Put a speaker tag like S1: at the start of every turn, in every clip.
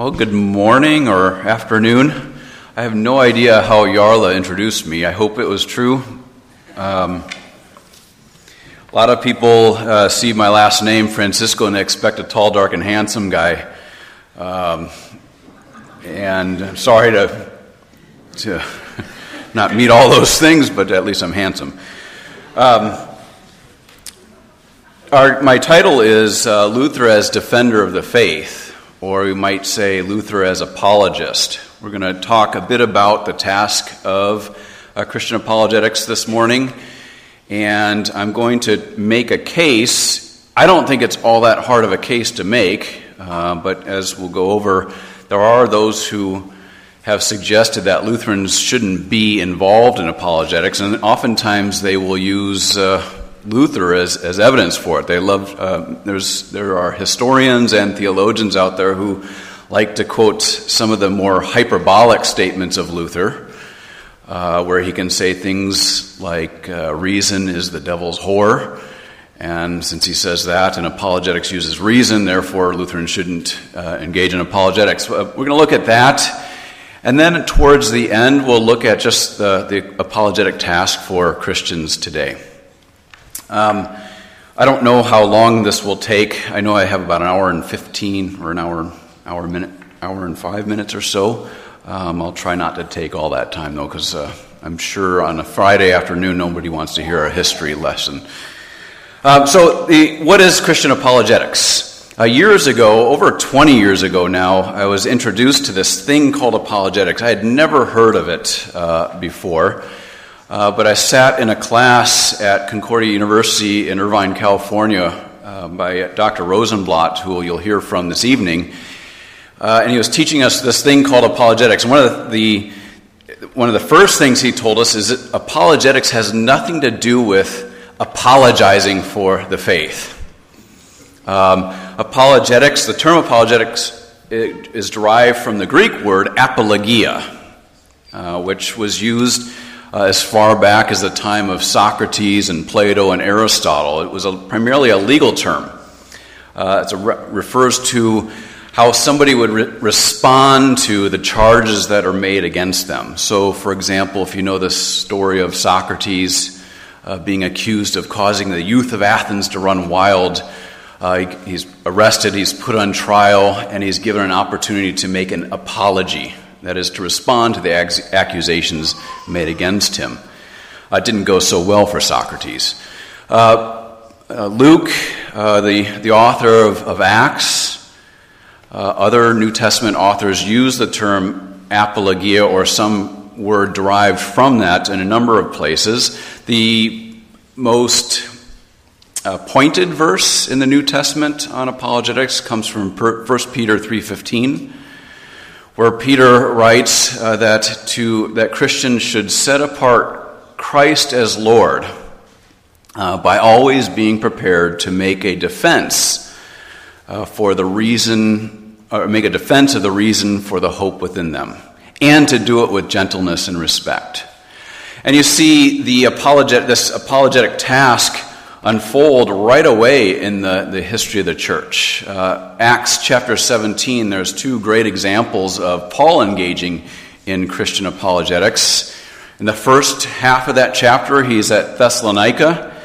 S1: Well, good morning or afternoon. I have no idea how Yarla introduced me. I hope it was true. Um, a lot of people uh, see my last name, Francisco, and expect a tall, dark, and handsome guy. Um, and I'm sorry to, to not meet all those things, but at least I'm handsome. Um, our, my title is uh, Luther as Defender of the Faith or we might say Luther as apologist. We're going to talk a bit about the task of uh, Christian apologetics this morning, and I'm going to make a case. I don't think it's all that hard of a case to make, uh, but as we'll go over, there are those who have suggested that Lutherans shouldn't be involved in apologetics, and oftentimes they will use uh, Luther as, as evidence for it. They love, uh, there's, there are historians and theologians out there who like to quote some of the more hyperbolic statements of Luther, uh, where he can say things like, uh, reason is the devil's whore. And since he says that, and apologetics uses reason, therefore Lutherans shouldn't uh, engage in apologetics. Uh, we're going to look at that. And then towards the end, we'll look at just the, the apologetic task for Christians today. Um, I don't know how long this will take. I know I have about an hour and 15 or an hour, hour, minute, hour and five minutes or so. Um, I'll try not to take all that time though, because uh, I'm sure on a Friday afternoon nobody wants to hear a history lesson. Um, so, the, what is Christian apologetics? Uh, years ago, over 20 years ago now, I was introduced to this thing called apologetics. I had never heard of it uh, before. Uh, but I sat in a class at Concordia University in Irvine, California, uh, by Dr. Rosenbladt, who you'll hear from this evening. Uh, and he was teaching us this thing called apologetics. And one of the, the one of the first things he told us is that apologetics has nothing to do with apologizing for the faith. Um, apologetics, the term apologetics is derived from the Greek word apologia, uh, which was used uh, as far back as the time of Socrates and Plato and Aristotle. It was a, primarily a legal term. Uh, it re- refers to how somebody would re- respond to the charges that are made against them. So, for example, if you know the story of Socrates uh, being accused of causing the youth of Athens to run wild, uh, he, he's arrested, he's put on trial, and he's given an opportunity to make an apology that is, to respond to the accusations made against him. Uh, it didn't go so well for Socrates. Uh, uh, Luke, uh, the, the author of, of Acts, uh, other New Testament authors use the term apologia or some word derived from that in a number of places. The most uh, pointed verse in the New Testament on apologetics comes from 1 Peter 3:15 where Peter writes uh, that, to, that Christians should set apart Christ as Lord uh, by always being prepared to make a defense uh, for the reason, or make a defense of the reason for the hope within them, and to do it with gentleness and respect. And you see the apologet, this apologetic task unfold right away in the, the history of the church. Uh, Acts chapter 17, there's two great examples of Paul engaging in Christian apologetics. In the first half of that chapter, he's at Thessalonica,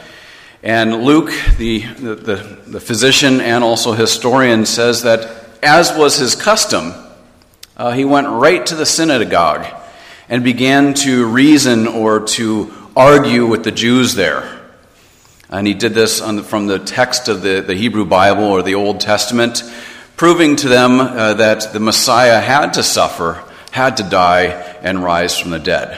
S1: and Luke, the, the, the, physician and also historian, says that as was his custom, uh, he went right to the synagogue and began to reason or to argue with the Jews there. And he did this the, from the text of the, the Hebrew Bible or the Old Testament, proving to them uh, that the Messiah had to suffer, had to die, and rise from the dead.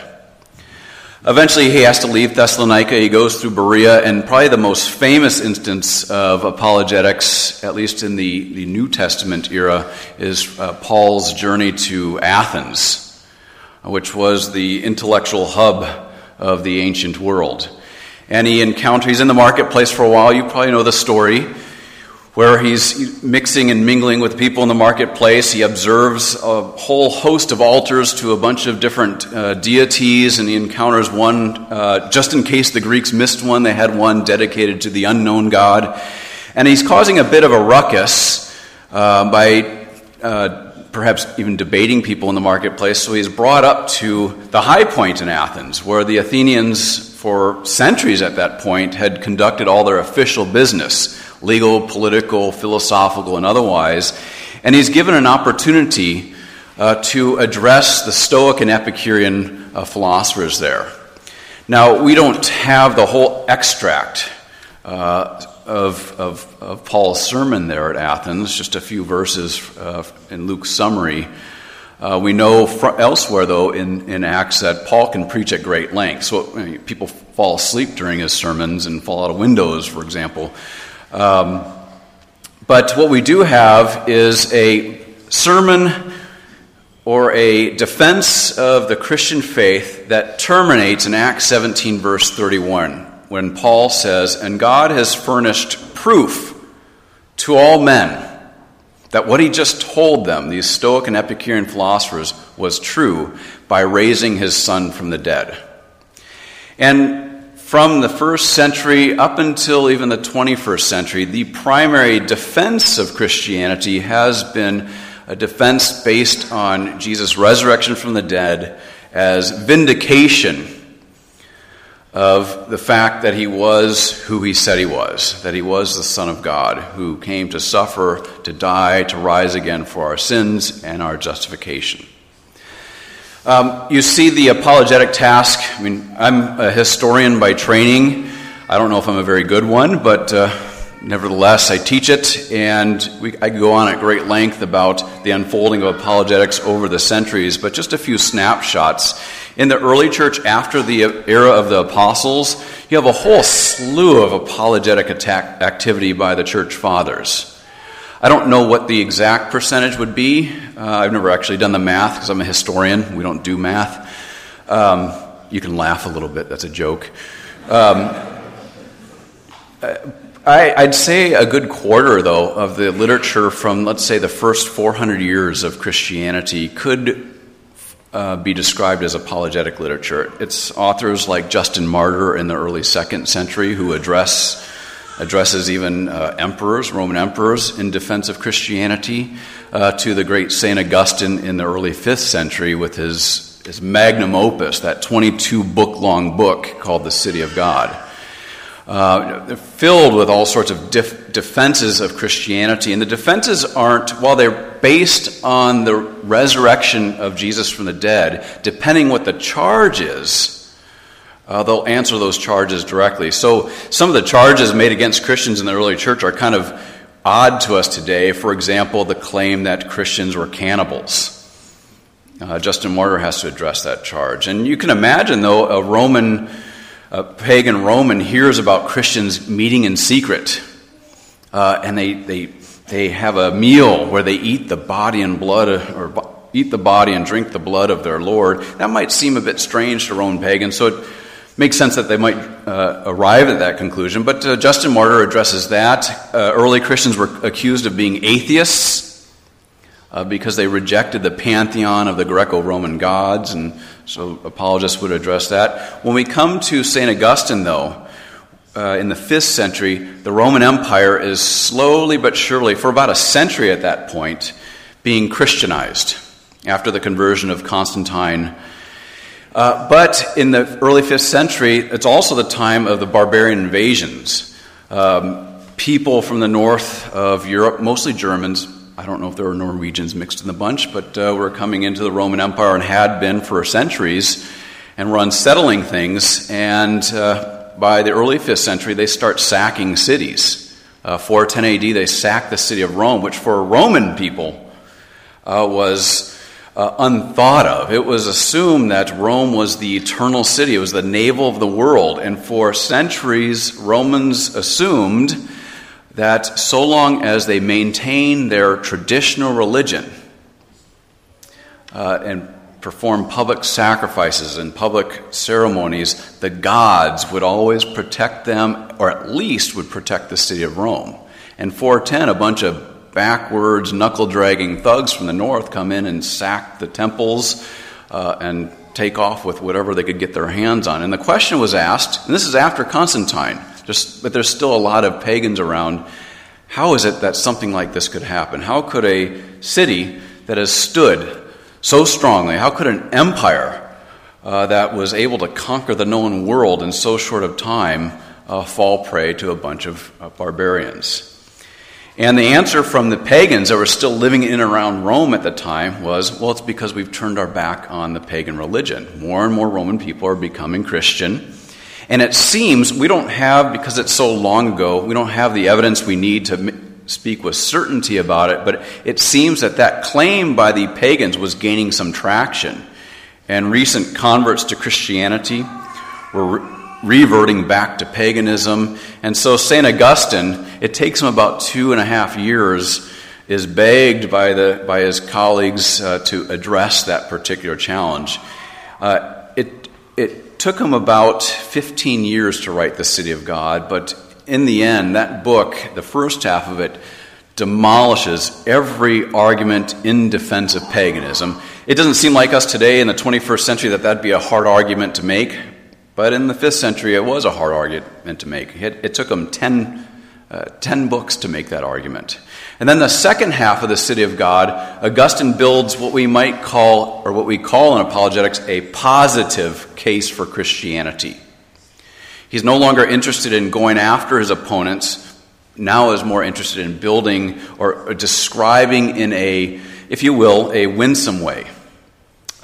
S1: Eventually, he has to leave Thessalonica. He goes through Berea, and probably the most famous instance of apologetics, at least in the, the New Testament era, is uh, Paul's journey to Athens, which was the intellectual hub of the ancient world and he encounters, he's in the marketplace for a while. You probably know the story where he's mixing and mingling with people in the marketplace. He observes a whole host of altars to a bunch of different uh, deities, and he encounters one, uh, just in case the Greeks missed one, they had one dedicated to the unknown God. And he's causing a bit of a ruckus uh, by uh, perhaps even debating people in the marketplace. So he's brought up to the high point in Athens, where the Athenians, for centuries at that point, had conducted all their official business legal, political, philosophical, and otherwise. And he's given an opportunity uh, to address the Stoic and Epicurean uh, philosophers there. Now, we don't have the whole extract uh, of, of, of, Paul's sermon there at Athens, just a few verses uh, in Luke's summary. Uh, we know fr- elsewhere, though, in, in Acts that Paul can preach at great length. So I mean, people fall asleep during his sermons and fall out of windows, for example. Um, but what we do have is a sermon or a defense of the Christian faith that terminates in Acts 17, verse 31, when Paul says, And God has furnished proof to all men that what he just told them, these Stoic and Epicurean philosophers, was true by raising his son from the dead. And from the first century up until even the 21st century, the primary defense of Christianity has been a defense based on Jesus' resurrection from the dead as vindication of the fact that he was who he said he was, that he was the Son of God, who came to suffer, to die, to rise again for our sins and our justification. Um, you see the apologetic task. I mean, I'm a historian by training. I don't know if I'm a very good one, but uh, Nevertheless, I teach it, and we, I go on at great length about the unfolding of apologetics over the centuries, but just a few snapshots. In the early church, after the era of the apostles, you have a whole slew of apologetic attack activity by the church fathers. I don't know what the exact percentage would be. Uh, I've never actually done the math because I'm a historian. We don't do math. Um, you can laugh a little bit, that's a joke. Um, uh, I, would say a good quarter, though, of the literature from, let's say, the first 400 years of Christianity could uh, be described as apologetic literature. It's authors like Justin Martyr in the early second century who address addresses even uh, emperors, Roman emperors, in defense of Christianity, uh, to the great Saint Augustine in the early fifth century with his his magnum opus, that 22 book long book called The City of God uh, filled with all sorts of def- defenses of Christianity. And the defenses aren't, while they're based on the resurrection of Jesus from the dead, depending what the charge is, uh, they'll answer those charges directly. So some of the charges made against Christians in the early church are kind of odd to us today. For example, the claim that Christians were cannibals. Uh, Justin Martyr has to address that charge. And you can imagine, though, a Roman a pagan Roman hears about Christians meeting in secret, uh, and they, they, they have a meal where they eat the body and blood, or eat the body and drink the blood of their Lord, that might seem a bit strange to Roman pagans. So it makes sense that they might uh, arrive at that conclusion. But uh, Justin Martyr addresses that. Uh, early Christians were accused of being atheists uh, because they rejected the pantheon of the Greco Roman gods, and so apologists would address that. When we come to St. Augustine, though, uh, in the 5th century, the Roman Empire is slowly but surely, for about a century at that point, being Christianized after the conversion of Constantine. Uh, but in the early 5th century, it's also the time of the barbarian invasions. Um, people from the north of Europe, mostly Germans, I don't know if there were Norwegians mixed in the bunch, but uh, were coming into the Roman Empire and had been for centuries and we're unsettling things. And uh, by the early 5th century, they start sacking cities. Uh, 410 AD, they sack the city of Rome, which for Roman people uh, was uh, unthought of. It was assumed that Rome was the eternal city, it was the navel of the world. And for centuries, Romans assumed that so long as they maintain their traditional religion uh, and perform public sacrifices and public ceremonies, the gods would always protect them, or at least would protect the city of Rome. And 410, a bunch of backwards, knuckle dragging thugs from the north come in and sack the temples uh, and take off with whatever they could get their hands on. And the question was asked, and this is after Constantine but there's still a lot of pagans around. How is it that something like this could happen? How could a city that has stood so strongly? How could an empire uh, that was able to conquer the known world in so short of time uh, fall prey to a bunch of uh, barbarians? And the answer from the pagans that were still living in and around Rome at the time was well, it's because we've turned our back on the pagan religion. More and more Roman people are becoming Christian. And it seems we don't have, because it's so long ago, we don't have the evidence we need to speak with certainty about it, but it seems that that claim by the pagans was gaining some traction. And recent converts to Christianity were reverting back to paganism. And so St. Augustine, it takes him about two and a half years, is begged by, the, by his colleagues uh, to address that particular challenge. Uh, it, it took him about 15 years to write The City of God, but in the end, that book, the first half of it, demolishes every argument in defense of paganism. It doesn't seem like us today in the 21st century that that'd be a hard argument to make. But in the 5th century, it was a hard argument to make. It, it took him 10, uh, 10 books to make that argument. And then the second half of the City of God, Augustine builds what we might call, or what we call in apologetics, a positive case for Christianity. He's no longer interested in going after his opponents, now is more interested in building or, describing in a, if you will, a winsome way,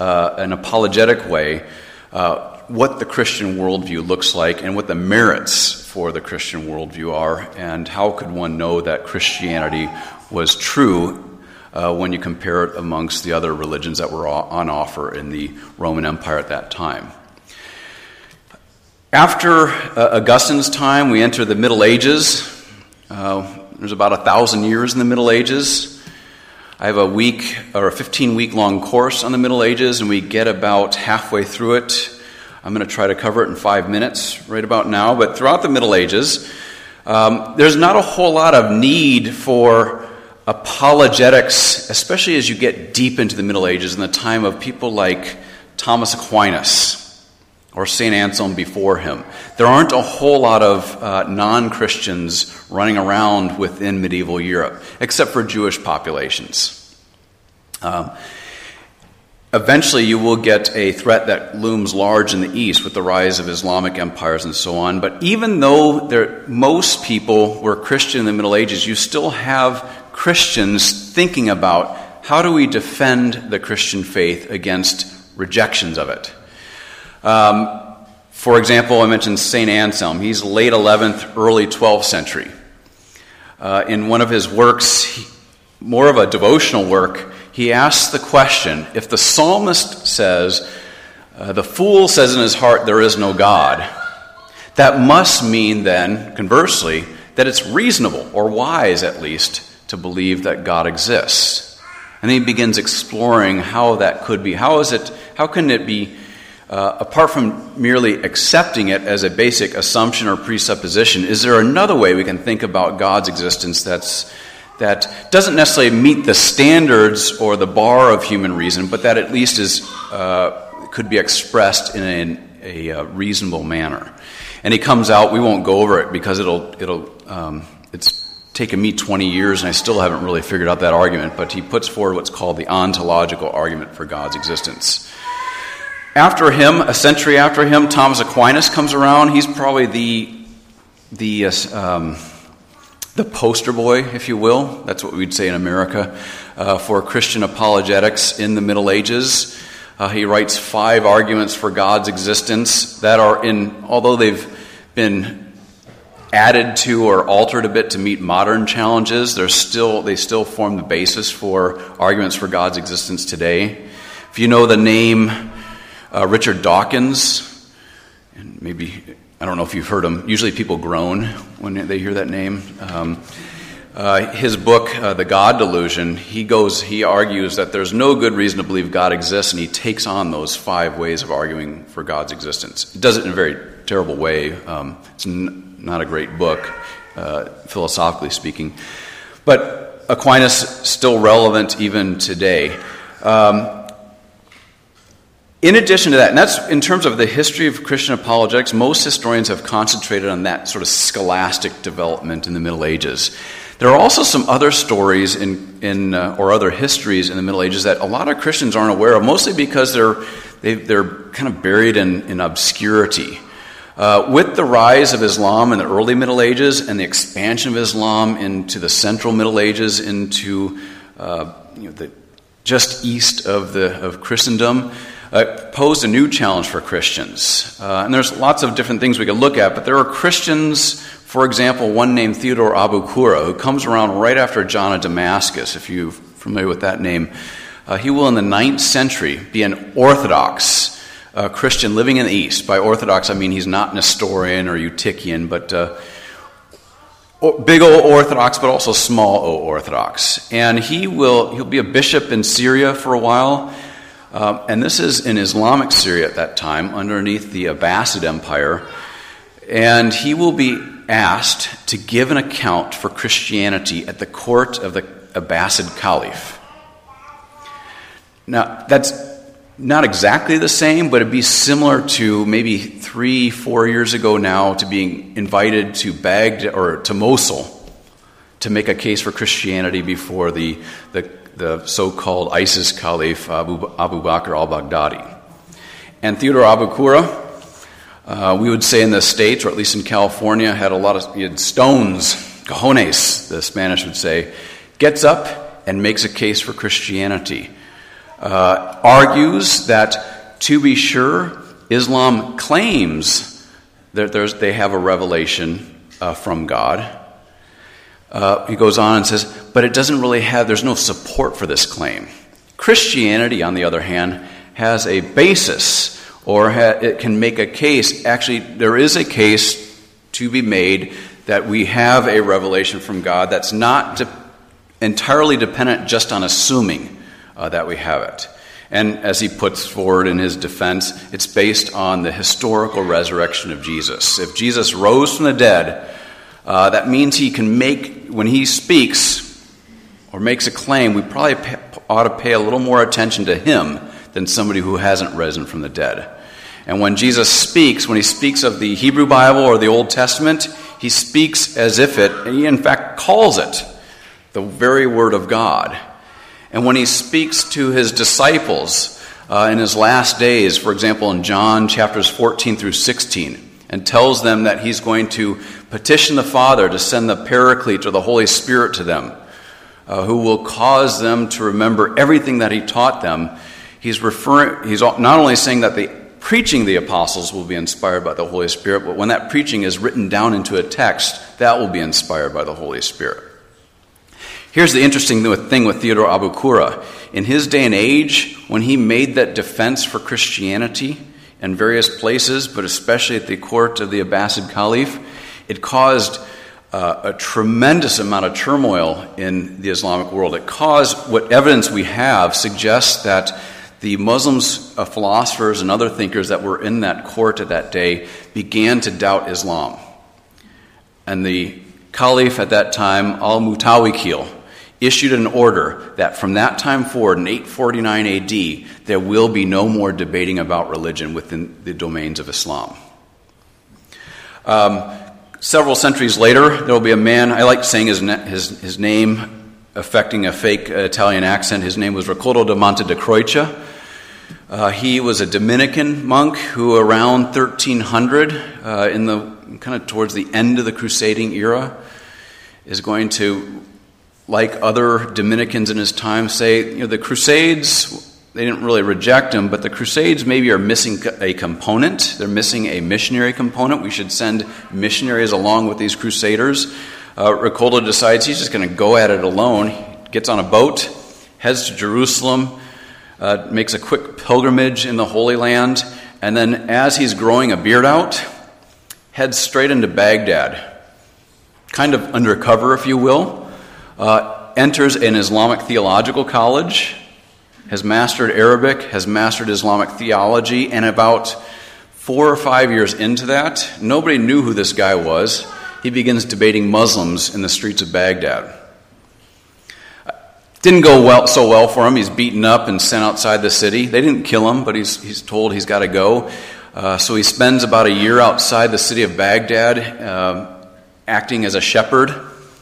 S1: uh, an apologetic way. Uh, what the Christian worldview looks like and what the merits for the Christian worldview are, and how could one know that Christianity was true uh, when you compare it amongst the other religions that were on offer in the Roman Empire at that time. After uh, Augustine's time, we enter the Middle Ages. Uh, there's about a thousand years in the Middle Ages. I have a week or a 15 week long course on the Middle Ages, and we get about halfway through it. I'm going to try to cover it in five minutes right about now. But throughout the Middle Ages, um, there's not a whole lot of need for apologetics, especially as you get deep into the Middle Ages in the time of people like Thomas Aquinas or St. Anselm before him. There aren't a whole lot of uh, non Christians running around within medieval Europe, except for Jewish populations. Um, Eventually, you will get a threat that looms large in the east with the rise of Islamic empires and so on. But even though there, most people were Christian in the Middle Ages, you still have Christians thinking about how do we defend the Christian faith against rejections of it. Um, for example, I mentioned St. Anselm. He's late 11th, early 12th century. Uh, in one of his works, he, more of a devotional work, he asks the question if the psalmist says, uh, the fool says in his heart, there is no God, that must mean then, conversely, that it's reasonable, or wise at least, to believe that God exists. And he begins exploring how that could be. How is it, how can it be, uh, apart from merely accepting it as a basic assumption or presupposition, is there another way we can think about God's existence that's that doesn't necessarily meet the standards or the bar of human reason, but that at least is, uh, could be expressed in a, a, a, reasonable manner. And he comes out, we won't go over it because it'll, it'll, um, it's taken me 20 years and I still haven't really figured out that argument, but he puts forward what's called the ontological argument for God's existence. After him, a century after him, Thomas Aquinas comes around. He's probably the, the, uh, um, the poster boy, if you will. That's what we'd say in America uh, for Christian apologetics in the Middle Ages. Uh, he writes five arguments for God's existence that are in, although they've been added to or altered a bit to meet modern challenges, they're still, they still form the basis for arguments for God's existence today. If you know the name uh, Richard Dawkins, and maybe I don't know if you've heard him. Usually people groan when they hear that name. Um, uh, his book, uh, The God Delusion, he goes, he argues that there's no good reason to believe God exists, and he takes on those five ways of arguing for God's existence. He does it in a very terrible way. Um, it's n- not a great book, uh, philosophically speaking. But Aquinas still relevant even today. Um, in addition to that, and that's in terms of the history of Christian apologetics, most historians have concentrated on that sort of scholastic development in the Middle Ages. There are also some other stories in, in uh, or other histories in the Middle Ages that a lot of Christians aren't aware of, mostly because they're, they, are they are kind of buried in, in obscurity. Uh, with the rise of Islam in the early Middle Ages and the expansion of Islam into the central Middle Ages, into uh, you know, the, just east of, the, of Christendom, uh, posed a new challenge for Christians. Uh, and there's lots of different things we could look at, but there are Christians for example, one named Theodore Abu Qurrah, who comes around right after John of Damascus, if you're familiar with that name. Uh, he will, in the ninth century, be an Orthodox uh, Christian living in the East. By Orthodox, I mean he's not Nestorian or Eutychian, but uh, big O Orthodox, but also small O Orthodox. And he will he'll be a bishop in Syria for a while. Um, and this is in Islamic Syria at that time, underneath the Abbasid Empire. And he will be asked to give an account for Christianity at the court of the Abbasid Caliph. Now, that's not exactly the same, but it'd be similar to maybe three, four years ago now to being invited to Baghdad or to Mosul to make a case for Christianity before the, the, the so called ISIS Caliph Abu, Abu Bakr al Baghdadi. And Theodore Abu Qurrah, uh, we would say in the States, or at least in California, had a lot of had stones, cojones, the Spanish would say, gets up and makes a case for Christianity. Uh, argues that, to be sure, Islam claims that they have a revelation uh, from God. Uh, he goes on and says, but it doesn't really have, there's no support for this claim. Christianity, on the other hand, has a basis or ha- it can make a case. Actually, there is a case to be made that we have a revelation from God that's not de- entirely dependent just on assuming uh, that we have it. And as he puts forward in his defense, it's based on the historical resurrection of Jesus. If Jesus rose from the dead, uh, that means he can make, when he speaks or makes a claim, we probably pay, ought to pay a little more attention to him than somebody who hasn't risen from the dead. And when Jesus speaks, when he speaks of the Hebrew Bible or the Old Testament, he speaks as if it, and he in fact calls it the very Word of God. And when he speaks to his disciples uh, in his last days, for example, in John chapters 14 through 16, and tells them that he's going to petition the Father to send the Paraclete or the Holy Spirit to them, uh, who will cause them to remember everything that he taught them. He's referring, he's not only saying that the preaching the apostles will be inspired by the Holy Spirit, but when that preaching is written down into a text, that will be inspired by the Holy Spirit. Here's the interesting thing with Theodore Abu Qurrah. In his day and age, when he made that defense for Christianity in various places, but especially at the court of the Abbasid Caliph, it caused uh, a tremendous amount of turmoil in the Islamic world. It caused what evidence we have suggests that the Muslims, uh, philosophers, and other thinkers that were in that court at that day began to doubt Islam. And the Caliph at that time, Al Mutawakkil, issued an order that from that time forward, in 849 AD, there will be no more debating about religion within the domains of Islam. Um, several centuries later, there will be a man, I like saying his, his, his name, affecting a fake Italian accent. His name was Riccoldo da Monte di Croce. Uh, he was a Dominican monk who, around 1300, uh, in the kind of towards the end of the crusading era, is going to, like other Dominicans in his time, say, you know, the Crusades. They didn't really reject him, but the Crusades maybe are missing a component. They're missing a missionary component. We should send missionaries along with these crusaders. Uh, decides he's just going to go at it alone. He gets on a boat, heads to Jerusalem uh, makes a quick pilgrimage in the Holy Land, and then as he's growing a beard out, heads straight into Baghdad, kind of undercover, if you will. Uh, enters an Islamic theological college, has mastered Arabic, has mastered Islamic theology, and about four or five years into that, nobody knew who this guy was. He begins debating Muslims in the streets of Baghdad. Didn't go well, so well for him. He's beaten up and sent outside the city. They didn't kill him, but he's, he's told he's got to go. Uh, so he spends about a year outside the city of Baghdad, uh, acting as a shepherd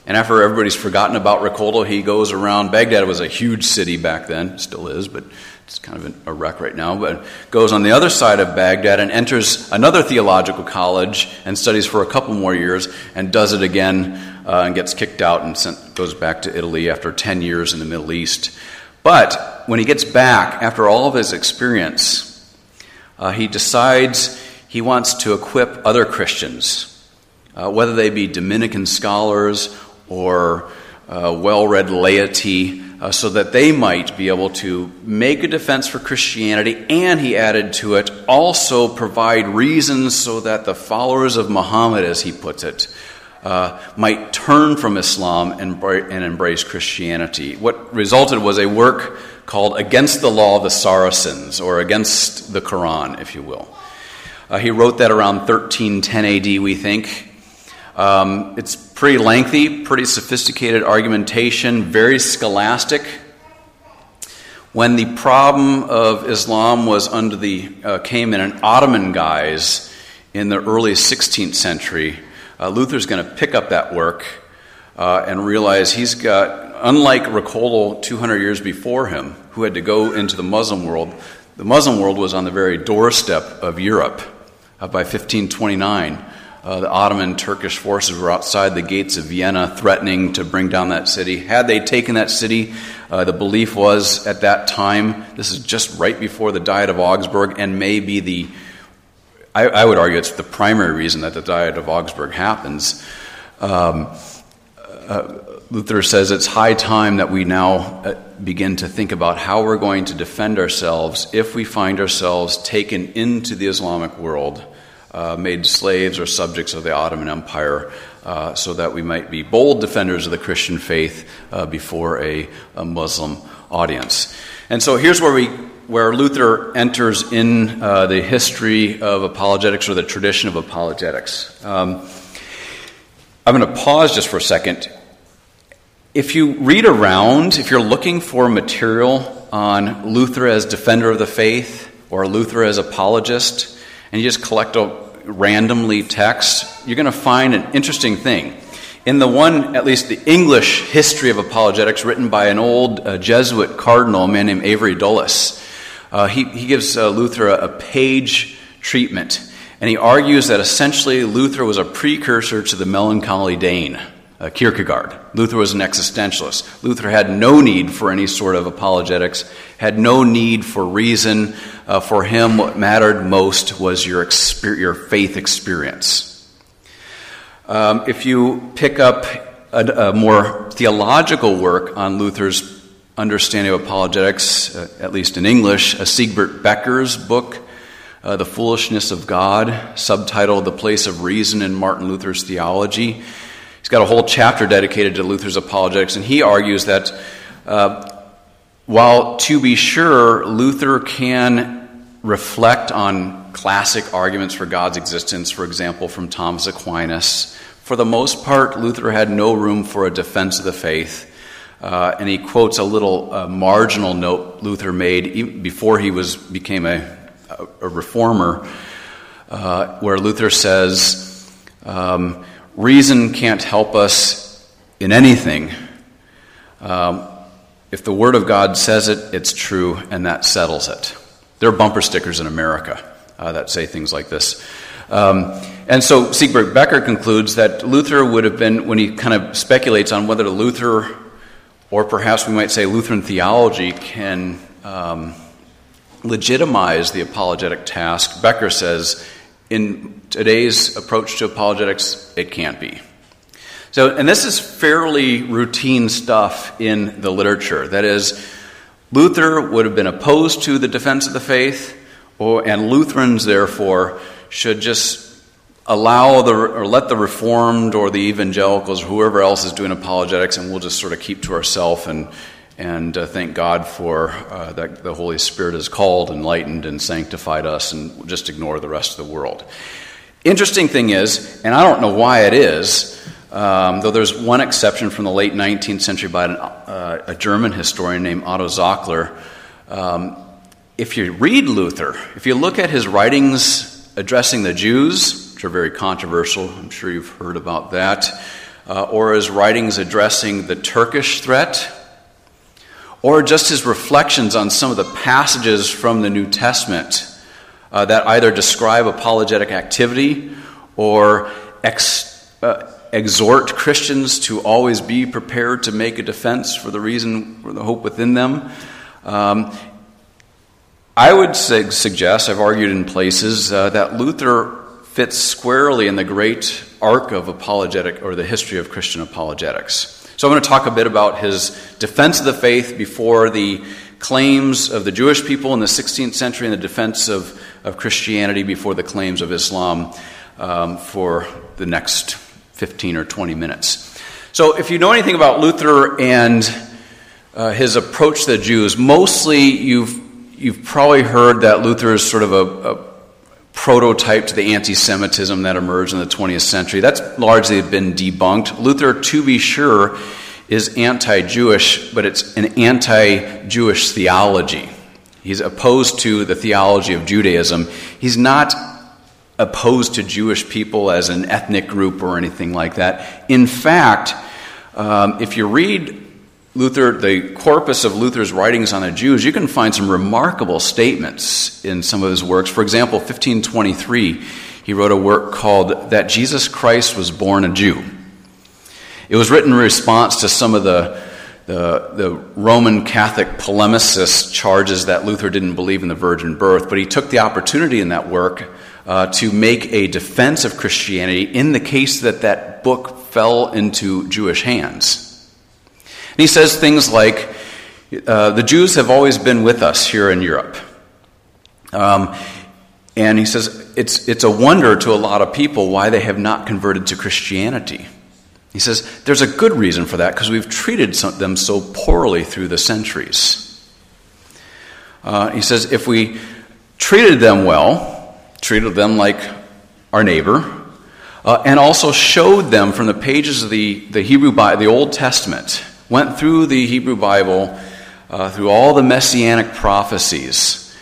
S1: And after everybody's forgotten about Riccoldo, he goes around. Baghdad was a huge city back then, still is, but it's kind of a wreck right now. But goes on the other side of Baghdad and enters another theological college and studies for a couple more years and does it again uh, and gets kicked out and sent, goes back to Italy after 10 years in the Middle East. But when he gets back, after all of his experience, uh, he decides he wants to equip other Christians, uh, whether they be Dominican scholars or uh, well read laity, uh, so that they might be able to make a defense for Christianity, and he added to it, also provide reasons so that the followers of Muhammad, as he puts it, uh, might turn from Islam and, and embrace Christianity. What resulted was a work called Against the Law of the Saracens, or Against the Quran, if you will. Uh, he wrote that around 1310 AD, we think. Um, it's pretty lengthy, pretty sophisticated argumentation, very scholastic. When the problem of Islam was under the uh, came in an Ottoman guise in the early 16th century, uh, Luther's going to pick up that work uh, and realize he's got, unlike Riccoldo 200 years before him, who had to go into the Muslim world, the Muslim world was on the very doorstep of Europe uh, by 1529. Uh, the Ottoman Turkish forces were outside the gates of Vienna threatening to bring down that city. Had they taken that city, uh, the belief was at that time, this is just right before the Diet of Augsburg, and may be the, I, I would argue it's the primary reason that the Diet of Augsburg happens. Um, uh, Luther says it's high time that we now uh, begin to think about how we're going to defend ourselves if we find ourselves taken into the Islamic world uh, made slaves or subjects of the Ottoman Empire, uh, so that we might be bold defenders of the Christian faith uh, before a, a, Muslim audience. And so here's where we where Luther enters in uh, the history of apologetics or the tradition of apologetics. Um, I'm going to pause just for a second. If you read around, if you're looking for material on Luther as defender of the faith or Luther as apologist, and you just collect a randomly text, you're going to find an interesting thing. In the one, at least the English history of apologetics, written by an old uh, Jesuit cardinal, a man named Avery Dulles, uh, he, he gives uh, Luther a, a page treatment. And he argues that essentially Luther was a precursor to the melancholy Dane uh, Kierkegaard. Luther was an existentialist. Luther had no need for any sort of apologetics, had no need for reason. Uh, for him, what mattered most was your, exper- your faith experience. Um, if you pick up a, a, more theological work on Luther's understanding of apologetics, uh, at least in English, uh, Siegbert Becker's book, uh, The Foolishness of God, subtitled The Place of Reason in Martin Luther's Theology, He's got a whole chapter dedicated to Luther's apologetics, and he argues that uh, while to be sure, Luther can reflect on classic arguments for God's existence, for example, from Thomas Aquinas, for the most part, Luther had no room for a defense of the faith. Uh, and he quotes a little uh, marginal note Luther made before he was became a, a reformer, uh, where Luther says, um, reason can't help us in anything. Um, if the Word of God says it, it's true, and that settles it. There are bumper stickers in America uh, that say things like this. Um, and so Siegbert Becker concludes that Luther would have been, when he kind of speculates on whether Luther, or perhaps we might say Lutheran theology, can um, legitimize the apologetic task, Becker says in today's approach to apologetics, it can't be. So, and this is fairly routine stuff in the literature. That is, Luther would have been opposed to the defense of the faith, or, and Lutherans, therefore, should just allow the, or let the Reformed or the evangelicals, or whoever else is doing apologetics, and we'll just sort of keep to ourselves and, and uh, thank God for uh, that the Holy Spirit has called, enlightened, and sanctified us, and just ignore the rest of the world. Interesting thing is, and I don't know why it is, um, though there's one exception from the late 19th century by an, uh, a German historian named Otto Zockler. Um, if you read Luther, if you look at his writings addressing the Jews, which are very controversial, I'm sure you've heard about that. uh, or his writings addressing the Turkish threat, or just his reflections on some of the passages from the New Testament uh, that either describe apologetic activity or ex, uh, exhort Christians to always be prepared to make a defense for the reason, for the hope within them. Um, I would say, suggest, I've argued in places, uh, that Luther fits squarely in the great arc of apologetic or the history of Christian apologetics. So I'm going to talk a bit about his defense of the faith before the claims of the Jewish people in the 16th century and the defense of, of Christianity before the claims of Islam um, for the next 15 or 20 minutes. So, if you know anything about Luther and uh, his approach to the Jews, mostly you've, you've probably heard that Luther is sort of a, a prototype to the anti Semitism that emerged in the 20th century. That's largely been debunked. Luther, to be sure, is anti Jewish, but it's an anti Jewish theology. He's opposed to the theology of Judaism. He's not opposed to Jewish people as an ethnic group or anything like that. In fact, um, if you read Luther, the corpus of Luther's writings on the Jews, you can find some remarkable statements in some of his works. For example, 1523, he wrote a work called That Jesus Christ Was Born a Jew. It was written in response to some of the, the, the Roman Catholic polemicists' charges that Luther didn't believe in the virgin birth, but he took the opportunity in that work uh, to make a defense of Christianity in the case that that book fell into Jewish hands. And he says things like, uh, The Jews have always been with us here in Europe. Um, and he says, it's, it's a wonder to a lot of people why they have not converted to Christianity. He says, There's a good reason for that because we've treated some, them so poorly through the centuries. Uh, he says, If we treated them well, treated them like our neighbor, uh, and also showed them from the pages of the, the Hebrew Bible, the Old Testament, went through the Hebrew Bible, uh, through all the messianic prophecies,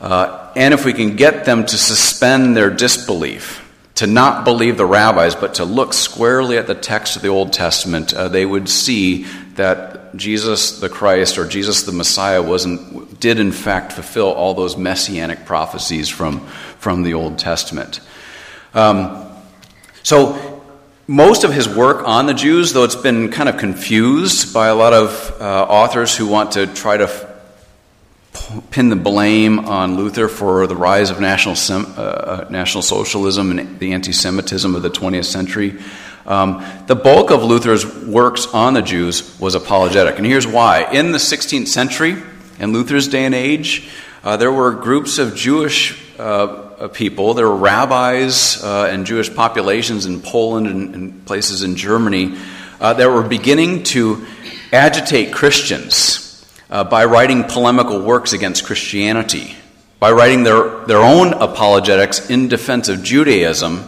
S1: uh, and if we can get them to suspend their disbelief, to not believe the rabbis, but to look squarely at the text of the Old Testament, uh, they would see that Jesus the Christ or Jesus the Messiah wasn't, did in fact fulfill all those messianic prophecies from, from the Old Testament. Um, so most of his work on the Jews, though it's been kind of confused by a lot of uh, authors who want to try to f- pin the blame on Luther for the rise of national, sem- uh, uh national socialism and the anti Semitism of the 20th century. Um, the bulk of Luther's works on the Jews was apologetic. And here's why. In the 16th century, in Luther's day and age, uh, there were groups of Jewish uh, uh, people. There were rabbis uh, and Jewish populations in Poland and, and places in Germany uh, that were beginning to agitate Christians by writing polemical works against Christianity, by writing their, their own apologetics in defense of Judaism,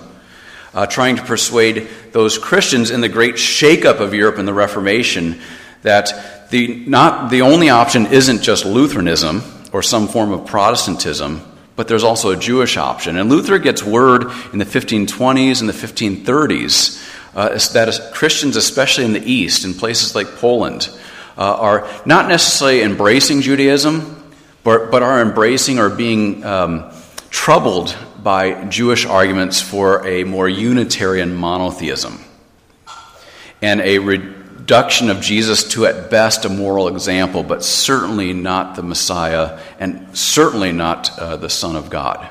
S1: uh, trying to persuade those Christians in the great shakeup of Europe and the Reformation that the, not, the only option isn't just Lutheranism or some form of Protestantism but there's also a Jewish option. And Luther gets word in the 1520s and the 1530s uh, that Christians, especially in the East, in places like Poland, uh, are not necessarily embracing Judaism, but, but are embracing or being um, troubled by Jewish arguments for a more Unitarian monotheism and a re- reduction of Jesus to, at best, a moral example, but certainly not the Messiah and certainly not uh, the Son of God.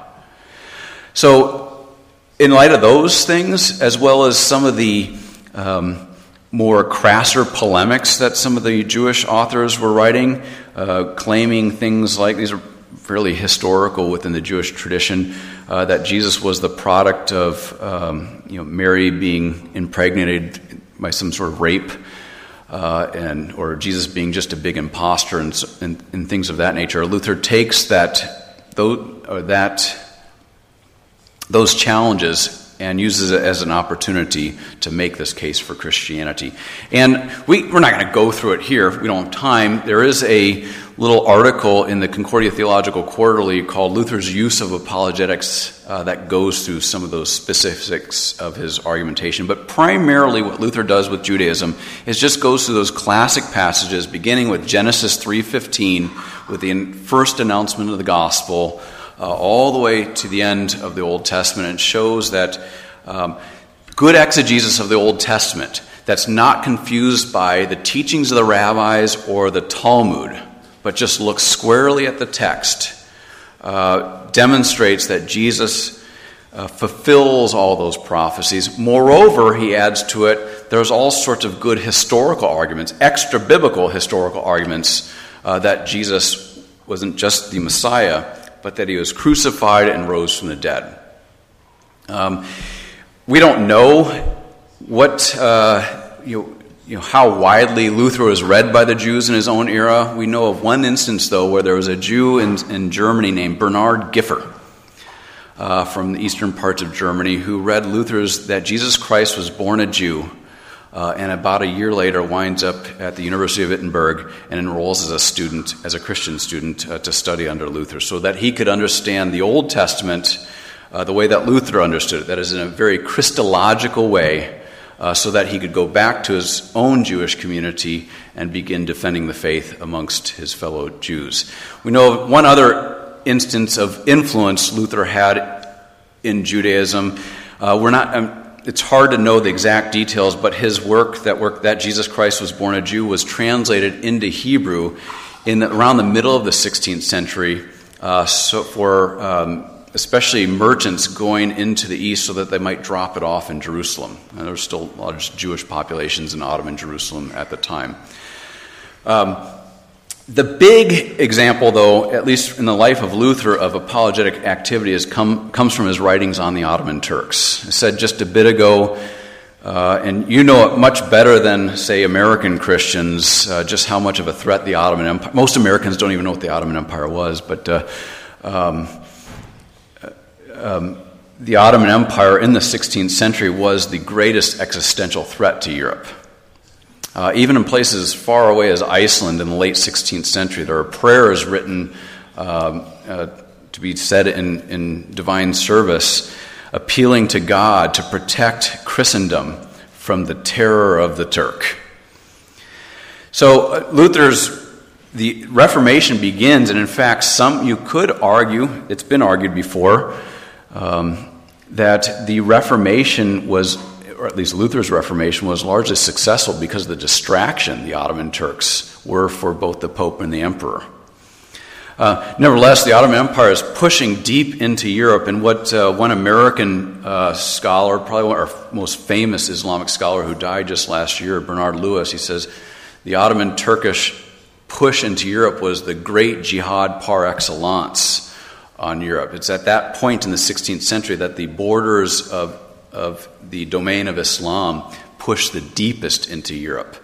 S1: So, in light of those things, as well as some of the um, more crasser polemics that some of the Jewish authors were writing, uh, claiming things like these are fairly historical within the Jewish tradition uh, that Jesus was the product of um, you know, Mary being impregnated by some sort of rape uh, and or Jesus being just a big impostor and, and, and, things of that nature. Luther takes that those, that those challenges and uses it as an opportunity to make this case for Christianity. And we, we're not going to go through it here. We don't have time. There is a little article in the Concordia Theological Quarterly called Luther's Use of Apologetics uh, that goes through some of those specifics of his argumentation. But primarily, what Luther does with Judaism is just goes through those classic passages, beginning with Genesis 3:15, with the first announcement of the gospel, uh, all the way to the end of the Old Testament, and shows that um, good exegesis of the Old Testament that's not confused by the teachings of the rabbis or the Talmud but just looks squarely at the text, uh, demonstrates that Jesus uh, fulfills all those prophecies. Moreover, he adds to it, there's all sorts of good historical arguments, extra biblical historical arguments, uh, that Jesus wasn't just the Messiah, but that he was crucified and rose from the dead. Um, we don't know what uh, you know, you know, how widely Luther was read by the Jews in his own era. We know of one instance, though, where there was a Jew in, in Germany named Bernhard Gipher uh, from the eastern parts of Germany who read Luther's that Jesus Christ was born a Jew. Uh, and about a year later winds up at the University of Wittenberg and enrolls as a student, as a Christian student, uh, to study under Luther, so that he could understand the Old Testament uh, the way that Luther understood it, that is, in a very Christological way, uh, so that he could go back to his own Jewish community and begin defending the faith amongst his fellow Jews. We know one other instance of influence Luther had in Judaism. Uh, we're not. Um, it's hard to know the exact details, but his work, that work that Jesus Christ was born a Jew, was translated into Hebrew in the, around the middle of the 16th century. Uh, so for um, especially merchants going into the east so that they might drop it off in Jerusalem. And there were still large Jewish populations in Ottoman Jerusalem at the time. Um, the big example, though, at least in the life of Luther, of apologetic activity is come, comes from his writings on the Ottoman Turks. I said just a bit ago, uh, and you know it much better than, say, American Christians, uh, just how much of a threat the Ottoman Empire. Most Americans don't even know what the Ottoman Empire was, but uh, um, um, the Ottoman Empire in the 16th century was the greatest existential threat to Europe. Uh, even in places as far away as Iceland in the late 16th century, there are prayers written um, uh, to be said in, in divine service, appealing to God to protect Christendom from the terror of the Turk. So uh, Luther's the Reformation begins, and in fact, some you could argue it's been argued before that the Reformation was, or at least Luther's Reformation, was largely successful because of the distraction the Ottoman Turks were for both the Pope and the Emperor. Uh, nevertheless, the Ottoman Empire is pushing deep into Europe, and what uh, one American uh, scholar, probably one our most famous Islamic scholar who died just last year, Bernard Lewis, he says the Ottoman Turkish push into Europe was the great jihad par excellence on Europe. It's at that point in the 16th century that the borders of, of the domain of Islam pushed the deepest into Europe.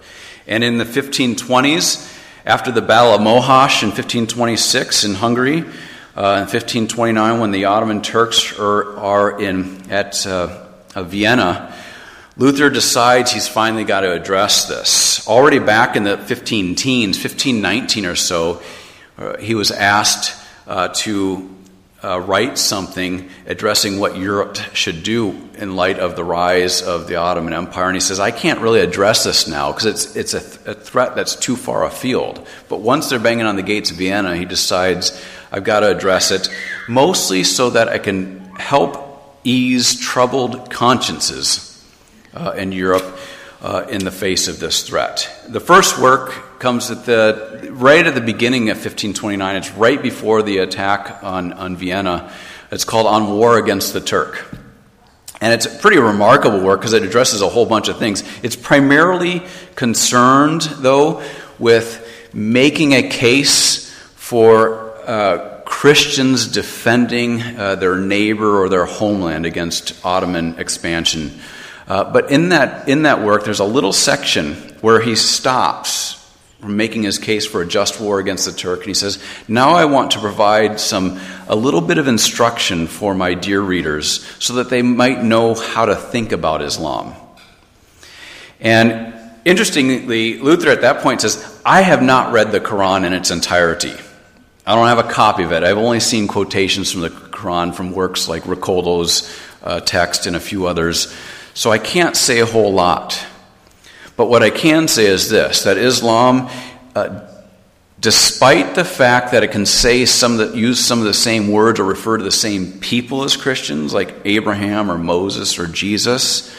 S1: And in the 1520s, after the Battle of Mohács in 1526 in Hungary, uh, in 1529, when the Ottoman Turks are, are in, at uh, Vienna, Luther decides he's finally got to address this. Already back in the 15 teens, 1519 or so, uh, he was asked uh, to uh, write something addressing what Europe should do in light of the rise of the Ottoman Empire. And he says, I can't really address this now because it's, it's a, th- a, threat that's too far afield. But once they're banging on the gates of Vienna, he decides, I've got to address it, mostly so that I can help ease troubled consciences uh, in Europe uh, in the face of this threat. The first work comes at the right at the beginning of 1529. It's right before the attack on, on Vienna. It's called On War Against the Turk. And it's a pretty remarkable work because it addresses a whole bunch of things. It's primarily concerned, though, with making a case for uh, Christians defending uh, their neighbor or their homeland against Ottoman expansion. Uh, but in that, in that work, there's a little section where he stops making his case for a just war against the Turk, and he says, Now I want to provide some, a little bit of instruction for my dear readers so that they might know how to think about Islam. And interestingly, Luther at that point says, I have not read the Quran in its entirety. I don't have a copy of it. I've only seen quotations from the Quran from works like Riccoldo's uh, text and a few others. So I can't say a whole lot. But what I can say is this that Islam, uh, despite the fact that it can say some use some of the same words or refer to the same people as Christians, like Abraham or Moses or Jesus,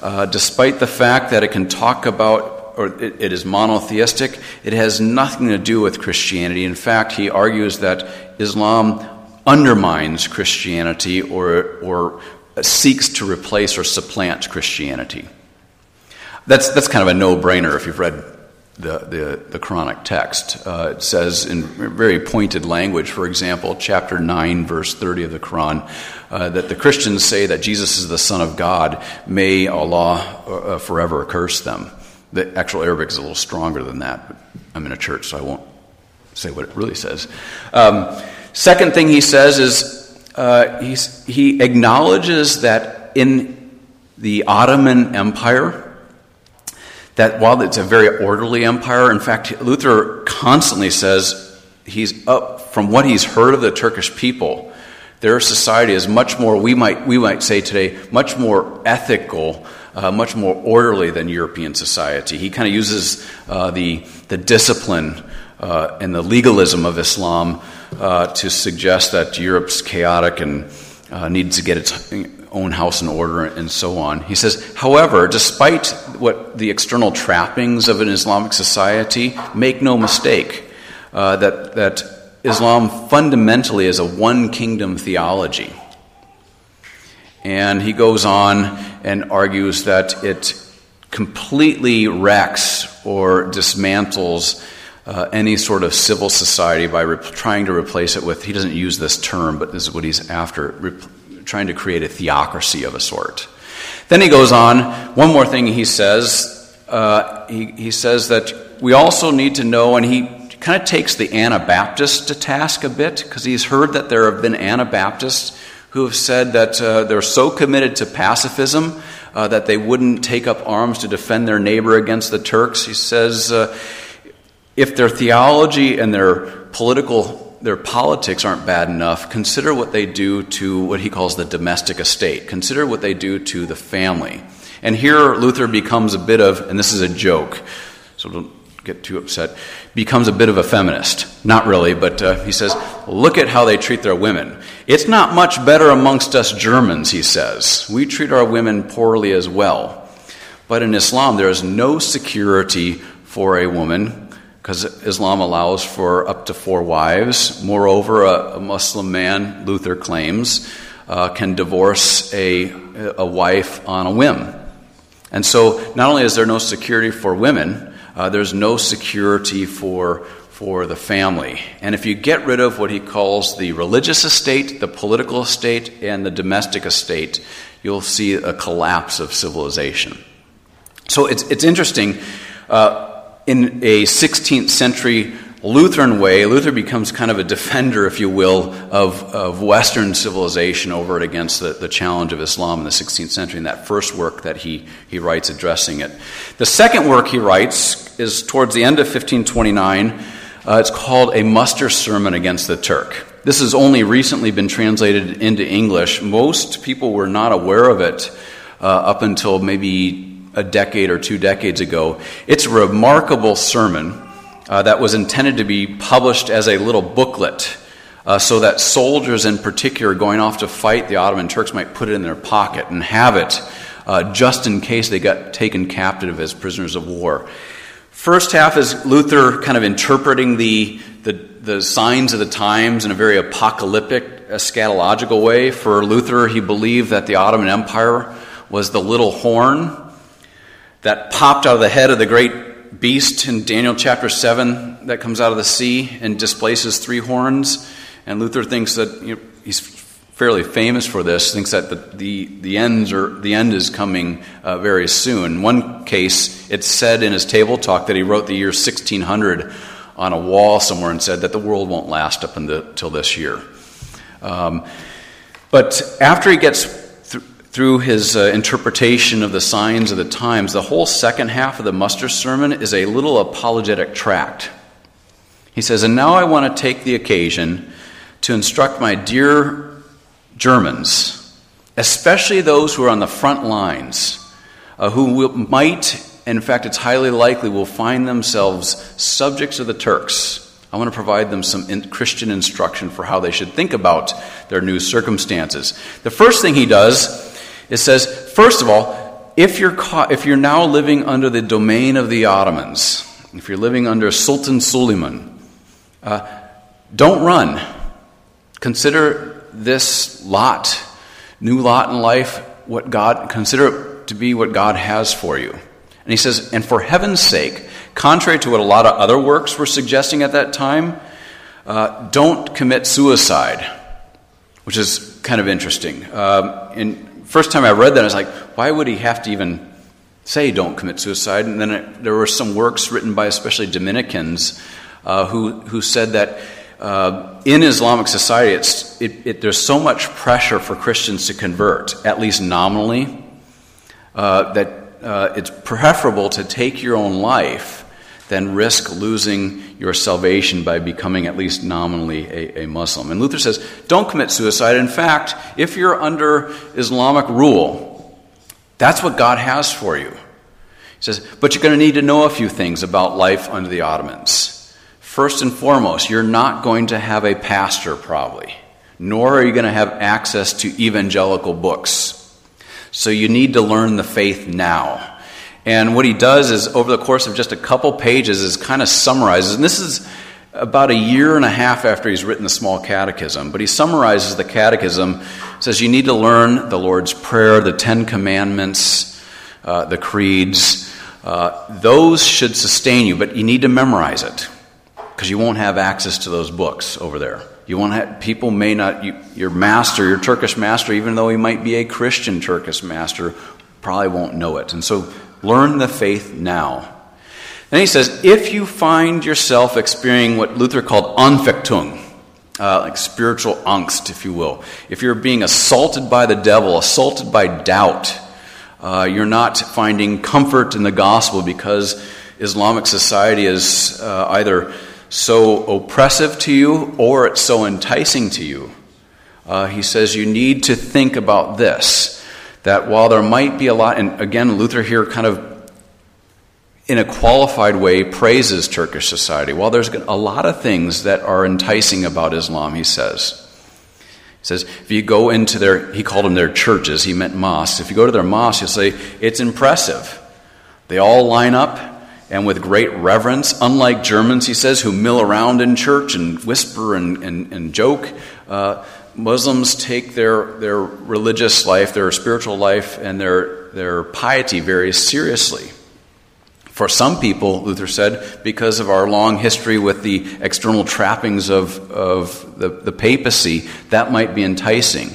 S1: uh, despite the fact that it can talk about or it, it is monotheistic, it has nothing to do with Christianity. In fact, he argues that Islam undermines Christianity or, or seeks to replace or supplant Christianity. That's, that's kind of a no brainer if you've read the, the, the Quranic text. Uh, it says in very pointed language, for example, chapter 9, verse 30 of the Quran, uh, that the Christians say that Jesus is the Son of God. May Allah uh, forever curse them. The actual Arabic is a little stronger than that, but I'm in a church, so I won't say what it really says. Um, second thing he says is uh, he acknowledges that in the Ottoman Empire, that while it's a very orderly empire, in fact, Luther constantly says he's up from what he's heard of the Turkish people. Their society is much more, we might, we might say today, much more ethical, uh, much more orderly than European society. He kind of uses uh, the, the discipline uh, and the legalism of Islam uh, to suggest that Europe's chaotic and uh, needs to get its own house in order and so on. He says, however, despite what the external trappings of an Islamic society, make no mistake uh, that, that Islam fundamentally is a one kingdom theology. And he goes on and argues that it completely wrecks or dismantles uh, any sort of civil society by trying to replace it with, he doesn't use this term, but this is what he's after, trying to create a theocracy of a sort. Then he goes on, one more thing he says. Uh, he, he says that we also need to know, and he kind of takes the Anabaptists to task a bit, because he's heard that there have been Anabaptists who have said that uh, they're so committed to pacifism uh, that they wouldn't take up arms to defend their neighbor against the Turks. He says uh, if their theology and their political their politics aren't bad enough, consider what they do to what he calls the domestic estate. Consider what they do to the family. And here Luther becomes a bit of, and this is a joke, so don't get too upset, becomes a bit of a feminist. Not really, but uh, he says, look at how they treat their women. It's not much better amongst us Germans, he says. We treat our women poorly as well. But in Islam, there is no security for a woman because Islam allows for up to four wives. Moreover, a, a Muslim man, Luther claims, uh, can divorce a, a wife on a whim. And so, not only is there no security for women, uh, there's no security for, for the family. And if you get rid of what he calls the religious estate, the political estate, and the domestic estate, you'll see a collapse of civilization. So it's, it's interesting. Uh, in a 16th century Lutheran way, Luther becomes kind of a defender, if you will, of, of Western civilization over and against the, the challenge of Islam in the 16th century, in that first work that he, he writes addressing it. The second work he writes is towards the end of 1529. Uh, it's called A Muster Sermon Against the Turk. This has only recently been translated into English. Most people were not aware of it uh, up until maybe a decade or two decades ago. It's a remarkable sermon uh, that was intended to be published as a little booklet. Uh, so that soldiers in particular going off to fight the Ottoman Turks might put it in their pocket and have it uh, just in case they got taken captive as prisoners of war. First half is Luther kind of interpreting the, the, the signs of the times in a very apocalyptic, eschatological way. For Luther, he believed that the Ottoman Empire was the little horn that popped out of the head of the great beast in Daniel chapter 7 that comes out of the sea and displaces three horns. And Luther thinks that you know, he's fairly famous for this, thinks that the, the, the, ends are, the end is coming uh, very soon. One case, it's said in his table talk that he wrote the year 1600 on a wall somewhere and said that the world won't last up until this year. Um, but after he gets through his uh, interpretation of the signs of the times, the whole second half of the muster sermon is a little apologetic tract. He says, And now I want to take the occasion to instruct my dear Germans, especially those who are on the front lines, uh, who will, might, in fact, it's highly likely, will find themselves subjects of the Turks. I want to provide them some in Christian instruction for how they should think about their new circumstances. The first thing he does it says, first of all, if you're, caught, if you're now living under the domain of the Ottomans, if you're living under Sultan Suleiman, uh, don't run. Consider this lot, new lot in life, what God, consider it to be what God has for you. And he says, and for heaven's sake, contrary to what a lot of other works were suggesting at that time, uh, don't commit suicide, which is kind of interesting. Um, in first time I read that, I was like, why would he have to even say don't commit suicide? And then it, there were some works written by especially Dominicans uh, who, who said that uh, in Islamic society, it's, it, it, there's so much pressure for Christians to convert, at least nominally, uh, that uh, it's preferable to take your own life than risk losing your salvation by becoming at least nominally a, a, Muslim. And Luther says, don't commit suicide. In fact, if you're under Islamic rule, that's what God has for you. He says, but you're going to need to know a few things about life under the Ottomans. First and foremost, you're not going to have a pastor, probably, nor are you going to have access to evangelical books. So you need to learn the faith now. And what he does is, over the course of just a couple pages, is kind of summarizes, and this is about a year and a half after he's written the small catechism, but he summarizes the catechism, says you need to learn the Lord's Prayer, the Ten Commandments, uh, the creeds. Uh, those should sustain you, but you need to memorize it because you won't have access to those books over there. You won't have, people may not, you, your master, your Turkish master, even though he might be a Christian Turkish master, probably won't know it. And so Learn the faith now. Then he says, if you find yourself experiencing what Luther called Anfechtung, uh, like spiritual angst, if you will, if you're being assaulted by the devil, assaulted by doubt, uh, you're not finding comfort in the gospel because Islamic society is uh, either so oppressive to you or it's so enticing to you. Uh, he says you need to think about this that while there might be a lot, and again, Luther here kind of in a qualified way praises Turkish society. While there's a lot of things that are enticing about Islam, he says. He says, if you go into their, he called them their churches, he meant mosques. If you go to their mosques, you'll say, it's impressive. They all line up and with great reverence, unlike Germans, he says, who mill around in church and whisper and, and, and joke. Uh, Muslims take their, their religious life, their spiritual life, and their, their piety very seriously. For some people, Luther said, because of our long history with the external trappings of, of the, the papacy, that might be enticing.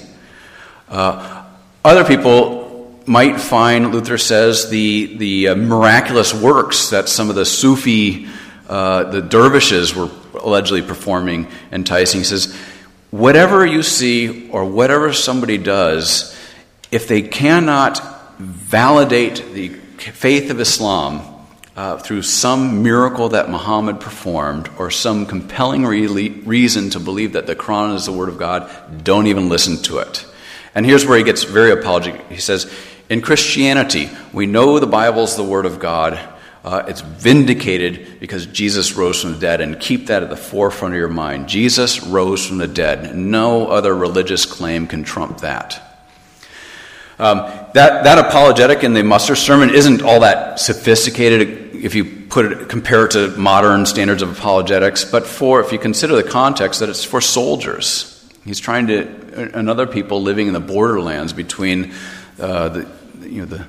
S1: Uh, other people might find, Luther says, the, the uh, miraculous works that some of the Sufi, uh, the dervishes, were allegedly performing enticing. He says, whatever you see or whatever somebody does, if they cannot validate the faith of Islam uh, through some miracle that Muhammad performed or some compelling re- reason to believe that the Quran is the Word of God, don't even listen to it. And here's where he gets very apologetic. He says, In Christianity, we know the Bible is the Word of God. Uh, it's vindicated because Jesus rose from the dead, and keep that at the forefront of your mind. Jesus rose from the dead. No other religious claim can trump that. Um, that, that apologetic in the muster sermon isn't all that sophisticated if you put it, compare it to modern standards of apologetics, but for, if you consider the context, that it's for soldiers. He's trying to, and other people living in the borderlands between uh, the, you know, the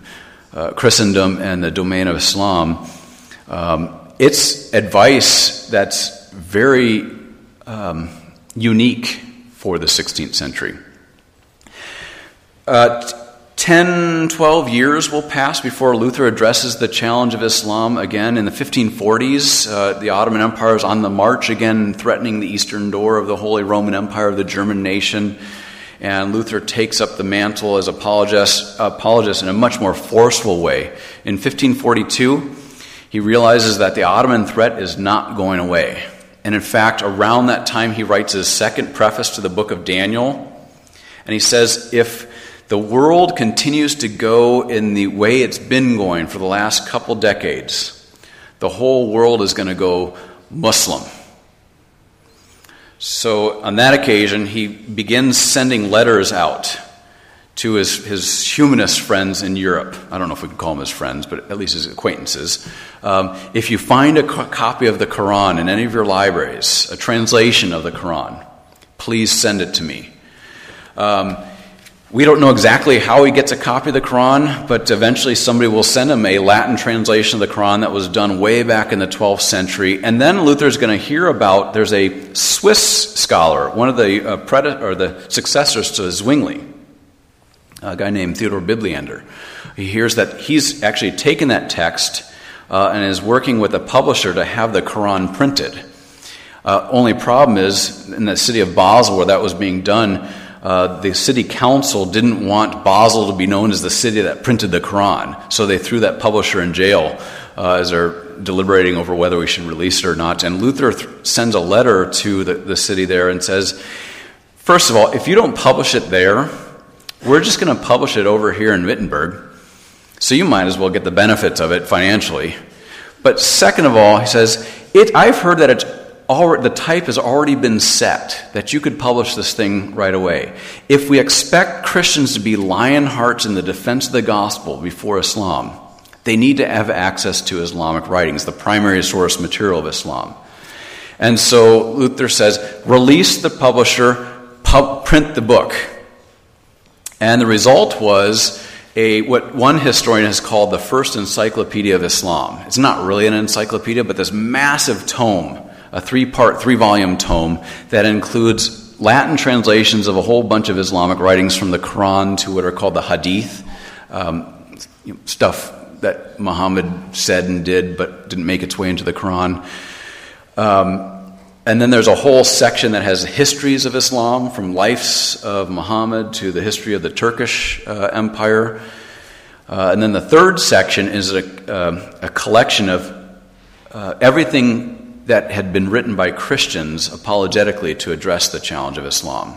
S1: uh, Christendom and the domain of Islam, um, it's advice that's very um, unique for the 16th century. Uh, 10, 12 years will pass before Luther addresses the challenge of Islam again. In the 1540s, uh, the Ottoman Empire is on the march again, threatening the eastern door of the Holy Roman Empire of the German nation. And Luther takes up the mantle as apologist, apologist in a much more forceful way. In 1542, he realizes that the Ottoman threat is not going away. And in fact, around that time, he writes his second preface to the book of Daniel. And he says, if the world continues to go in the way it's been going for the last couple decades, the whole world is going to go Muslim. So, on that occasion, he begins sending letters out to his, his humanist friends in Europe. I don't know if we can call them his friends, but at least his acquaintances. Um, if you find a co- copy of the Quran in any of your libraries, a translation of the Quran, please send it to me. Um, we don't know exactly how he gets a copy of the Quran, but eventually somebody will send him a Latin translation of the Quran that was done way back in the 12th century. And then Luther's going to hear about there's a Swiss scholar, one of the uh, or the successors to Zwingli, a guy named Theodor Bibliander. He hears that he's actually taken that text uh, and is working with a publisher to have the Quran printed. Uh, only problem is in the city of Basel, where that was being done, uh, the city council didn't want Basel to be known as the city that printed the Quran, so they threw that publisher in jail uh, as they're deliberating over whether we should release it or not. And Luther th- sends a letter to the, the city there and says, first of all, if you don't publish it there, we're just going to publish it over here in Wittenberg, so you might as well get the benefits of it financially. But second of all, he says, it, I've heard that it's already, the type has already been set that you could publish this thing right away. If we expect Christians to be lion hearts in the defense of the gospel before Islam, they need to have access to Islamic writings, the primary source material of Islam. And so Luther says, release the publisher, pub, print the book. And the result was a, what one historian has called the first encyclopedia of Islam. It's not really an encyclopedia, but this massive tome a three part, three volume tome that includes Latin translations of a whole bunch of Islamic writings from the Quran to what are called the Hadith, um, you know, stuff that Muhammad said and did but didn't make its way into the Quran. Um, and then there's a whole section that has histories of Islam, from lives of Muhammad to the history of the Turkish uh, Empire. Uh, and then the third section is a, uh, a collection of uh, everything that had been written by Christians apologetically to address the challenge of Islam.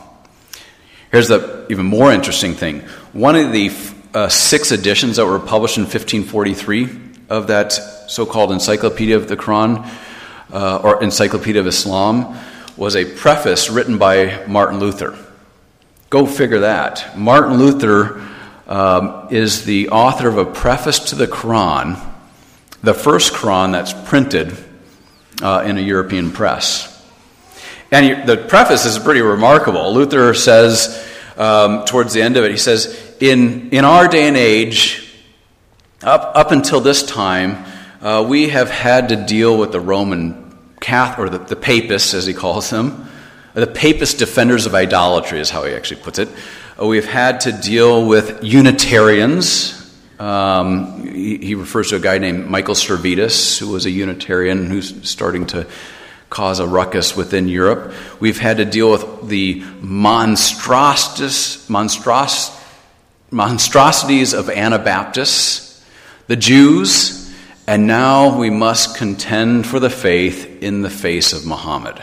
S1: Here's the even more interesting thing. One of the uh, six editions that were published in 1543 of that so called Encyclopedia of the Quran uh, or Encyclopedia of Islam was a preface written by Martin Luther. Go figure that. Martin Luther um, is the author of a preface to the Quran, the first Quran that's printed uh, in a European press. And the preface is pretty remarkable. Luther says, um, towards the end of it, he says, In, in our day and age, up, up until this time, uh, we have had to deal with the Roman Catholic, or the, the papists, as he calls them. The papist defenders of idolatry is how he actually puts it. Uh, we've had to deal with Unitarians, um, he, he, refers to a guy named Michael Servetus, who was a Unitarian who's starting to cause a ruckus within Europe. We've had to deal with the monstrosities, monstros, monstrosities of Anabaptists, the Jews, and now we must contend for the faith in the face of Muhammad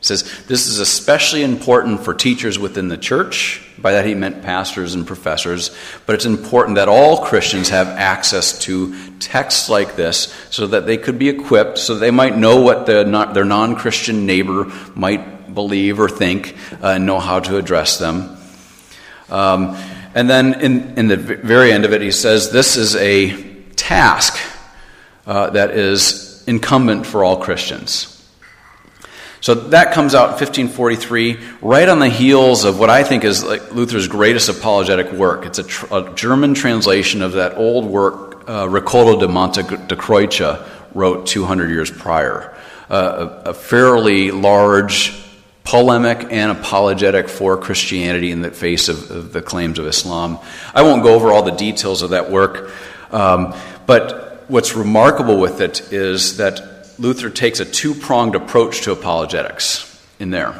S1: says this is especially important for teachers within the church. By that he meant pastors and professors. But it's important that all Christians have access to texts like this so that they could be equipped, so they might know what the, their non Christian neighbor might believe or think uh, and know how to address them. Um, and then in, in the very end of it, he says this is a task uh, that is incumbent for all Christians. So that comes out in 1543, right on the heels of what I think is like Luther's greatest apologetic work. It's a, tr- a German translation of that old work uh, da Monte di Croce wrote 200 years prior. Uh, a, a fairly large polemic and apologetic for Christianity in the face of, of, the claims of Islam. I won't go over all the details of that work, um, but what's remarkable with it is that Luther takes a two pronged approach to apologetics in there.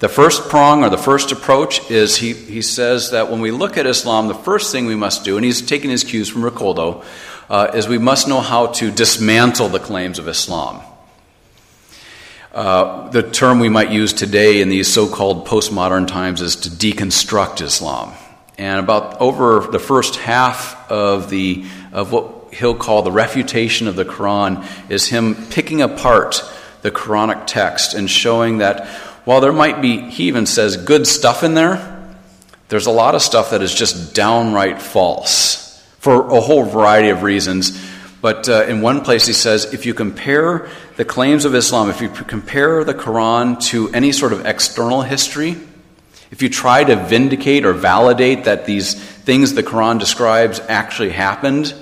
S1: The first prong or the first approach is he, he says that when we look at Islam, the first thing we must do, and he's taking his cues from Riccoldo, uh, is we must know how to dismantle the claims of Islam. Uh, the term we might use today in these so called postmodern times is to deconstruct Islam. And about over the first half of, the, of what he'll call the refutation of the Quran is him picking apart the Quranic text and showing that while there might be, he even says, good stuff in there, there's a lot of stuff that is just downright false for a whole variety of reasons. But uh, in one place, he says, if you compare the claims of Islam, if you compare the Quran to any sort of external history, if you try to vindicate or validate that these things the Quran describes actually happened,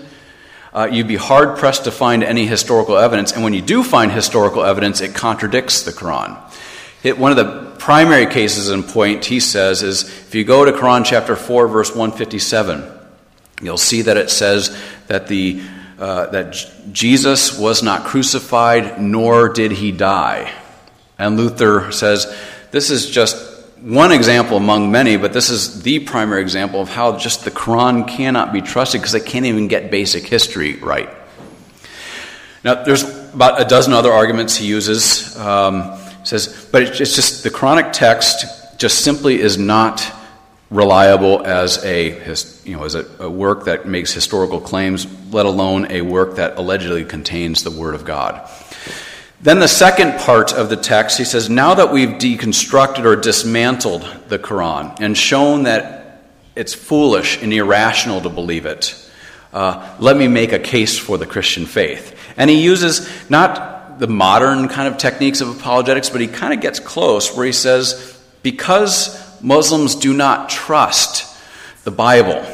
S1: uh, you'd be hard pressed to find any historical evidence. And when you do find historical evidence, it contradicts the Quran. It, one of the primary cases in point, he says, is if you go to Quran chapter 4, verse 157, you'll see that it says that, the, uh, that Jesus was not crucified, nor did he die. And Luther says this is just one example among many, but this is the primary example of how just the Quran cannot be trusted because they can't even get basic history right. Now, there's about a dozen other arguments he uses. Um, says, but it's just the Quranic text just simply is not reliable as a you know as a, a, work that makes historical claims, let alone a work that allegedly contains the Word of God. Then the second part of the text, he says, now that we've deconstructed or dismantled the Quran and shown that it's foolish and irrational to believe it, uh, let me make a case for the Christian faith. And he uses not the modern kind of techniques of apologetics, but he kind of gets close where he says, because Muslims do not trust the Bible,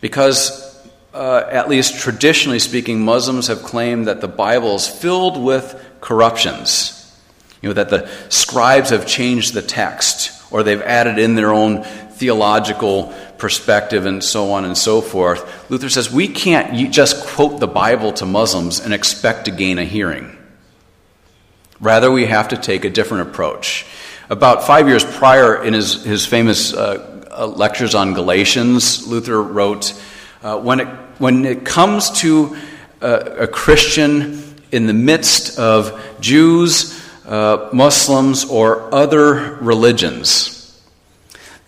S1: because uh, at least traditionally speaking, Muslims have claimed that the Bible is filled with corruptions. You know, that the scribes have changed the text, or they've added in their own theological perspective and so on and so forth. Luther says we can't just quote the Bible to Muslims and expect to gain a hearing. Rather, we have to take a different approach. About five years prior, in his, his famous uh, uh, lectures on Galatians, Luther wrote uh, when, it, when it comes to uh, a Christian in the midst of Jews, uh, Muslims, or other religions,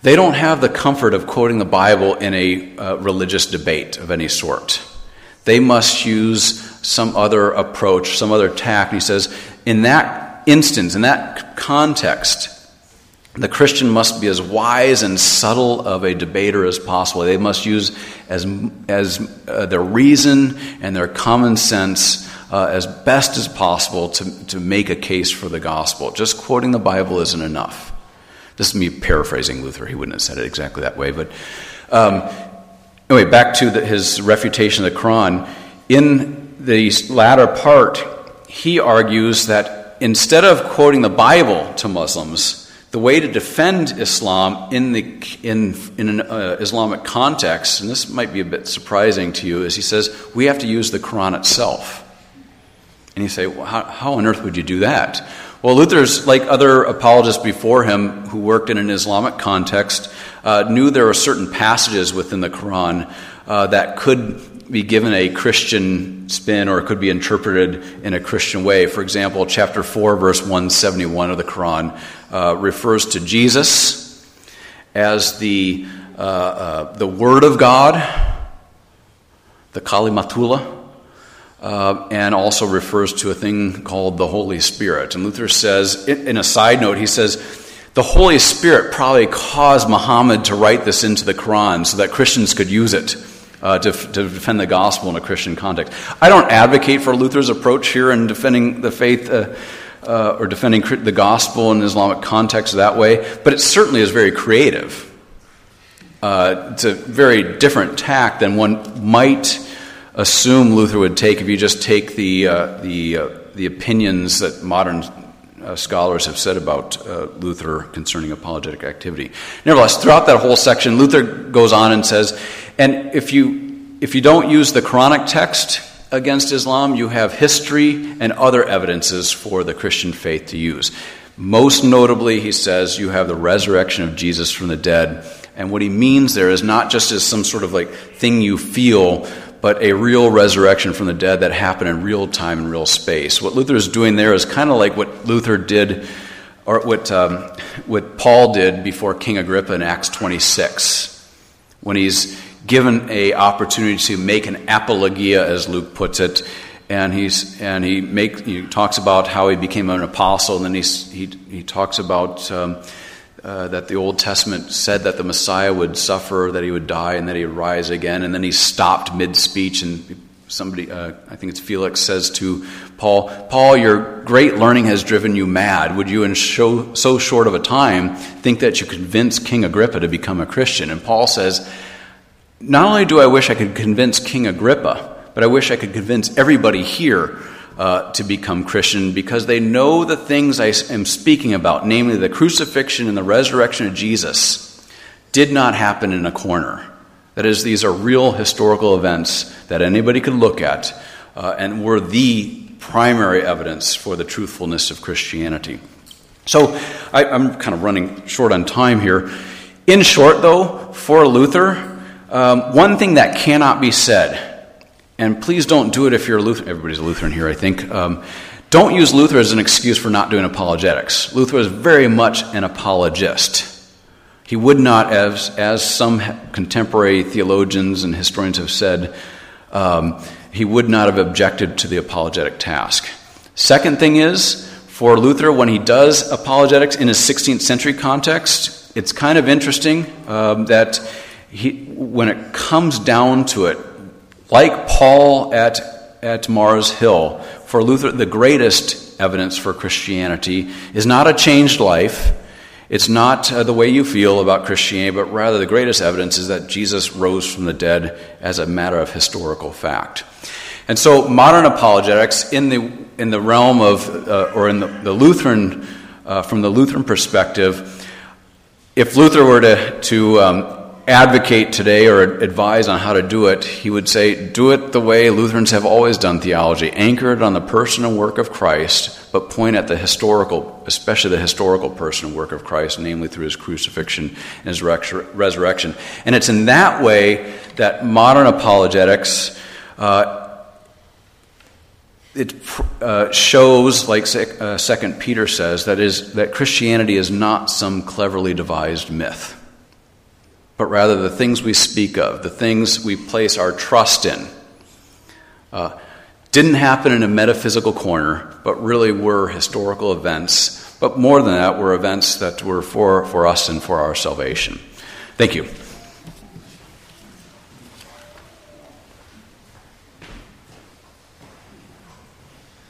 S1: they don't have the comfort of quoting the Bible in a uh, religious debate of any sort. They must use some other approach, some other tack. And he says, in that instance, in that context, the Christian must be as wise and subtle of a debater as possible. They must use as, as uh, their reason and their common sense uh, as best as possible to, to make a case for the gospel. Just quoting the Bible isn't enough. This is me paraphrasing Luther. He wouldn't have said it exactly that way. But um, anyway, back to the, his refutation of the Quran. In the latter part, he argues that instead of quoting the Bible to Muslims, the way to defend Islam in, the, in, in an uh, Islamic context, and this might be a bit surprising to you, is he says we have to use the Quran itself. And you say, well, how, how on earth would you do that? Well, Luther's, like other apologists before him who worked in an Islamic context, uh, knew there were certain passages within the Quran uh, that could be given a Christian spin or it could be interpreted in a Christian way. For example, chapter 4, verse 171 of the Quran uh, refers to Jesus as the, uh, uh, the Word of God, the Kalimatullah uh, and also refers to a thing called the Holy Spirit. And Luther says, in a side note, he says, the Holy Spirit probably caused Muhammad to write this into the Quran so that Christians could use it. Uh, to, to, defend the gospel in a Christian context. I don't advocate for Luther's approach here in defending the faith uh, uh, or defending the gospel in Islamic context that way, but it certainly is very creative. Uh, it's a very different tack than one might assume Luther would take if you just take the, uh, the, uh, the opinions that modern uh, scholars have said about uh, Luther concerning apologetic activity. Nevertheless, throughout that whole section, Luther goes on and says, and if you, if you don't use the Quranic text against Islam, you have history and other evidences for the Christian faith to use. Most notably, he says, you have the resurrection of Jesus from the dead. And what he means there is not just as some sort of like thing you feel, but a real resurrection from the dead that happened in real time and real space. What Luther is doing there is kind of like what Luther did, or what, um, what Paul did before King Agrippa in Acts 26, when he's given a opportunity to make an apologia, as Luke puts it, and he's and he make he talks about how he became an apostle, and then he he talks about. Um, uh, that the Old Testament said that the Messiah would suffer, that he would die, and that he would rise again. And then he stopped mid speech, and somebody, uh, I think it's Felix, says to Paul, Paul, your great learning has driven you mad. Would you, in so, so short of a time, think that you convince King Agrippa to become a Christian? And Paul says, Not only do I wish I could convince King Agrippa, but I wish I could convince everybody here uh, to become Christian because they know the things I am speaking about, namely the crucifixion and the resurrection of Jesus, did not happen in a corner. That is, these are real historical events that anybody could look at uh, and were the primary evidence for the truthfulness of Christianity. So I, I'm kind of running short on time here. In short, though, for Luther, um, one thing that cannot be said and please don't do it if you're a Lutheran. Everybody's a Lutheran here, I think. Um, don't use Luther as an excuse for not doing apologetics. Luther was very much an apologist. He would not, as, as some contemporary theologians and historians have said, um, he would not have objected to the apologetic task. Second thing is, for Luther, when he does apologetics in his 16th century context, it's kind of interesting um, that he, when it comes down to it, like Paul at, at Mars Hill, for Luther, the greatest evidence for Christianity is not a changed life. It's not uh, the way you feel about Christianity, but rather the greatest evidence is that Jesus rose from the dead as a matter of historical fact. And so, modern apologetics, in the, in the realm of, uh, or in the, the Lutheran, uh, from the Lutheran perspective, if Luther were to, to um, advocate today or advise on how to do it, he would say, do it the way Lutherans have always done theology, anchor it on the person and work of Christ, but point at the historical, especially the historical person and work of Christ, namely through his crucifixion and his resurrection. And it's in that way that modern apologetics. Uh, it uh, shows, like uh, Second Peter says, that is that Christianity is not some cleverly devised myth but rather the things we speak of, the things we place our trust in, uh, didn't happen in a metaphysical corner, but really were historical events. But more than that, were events that were for, for us and for our salvation. Thank you.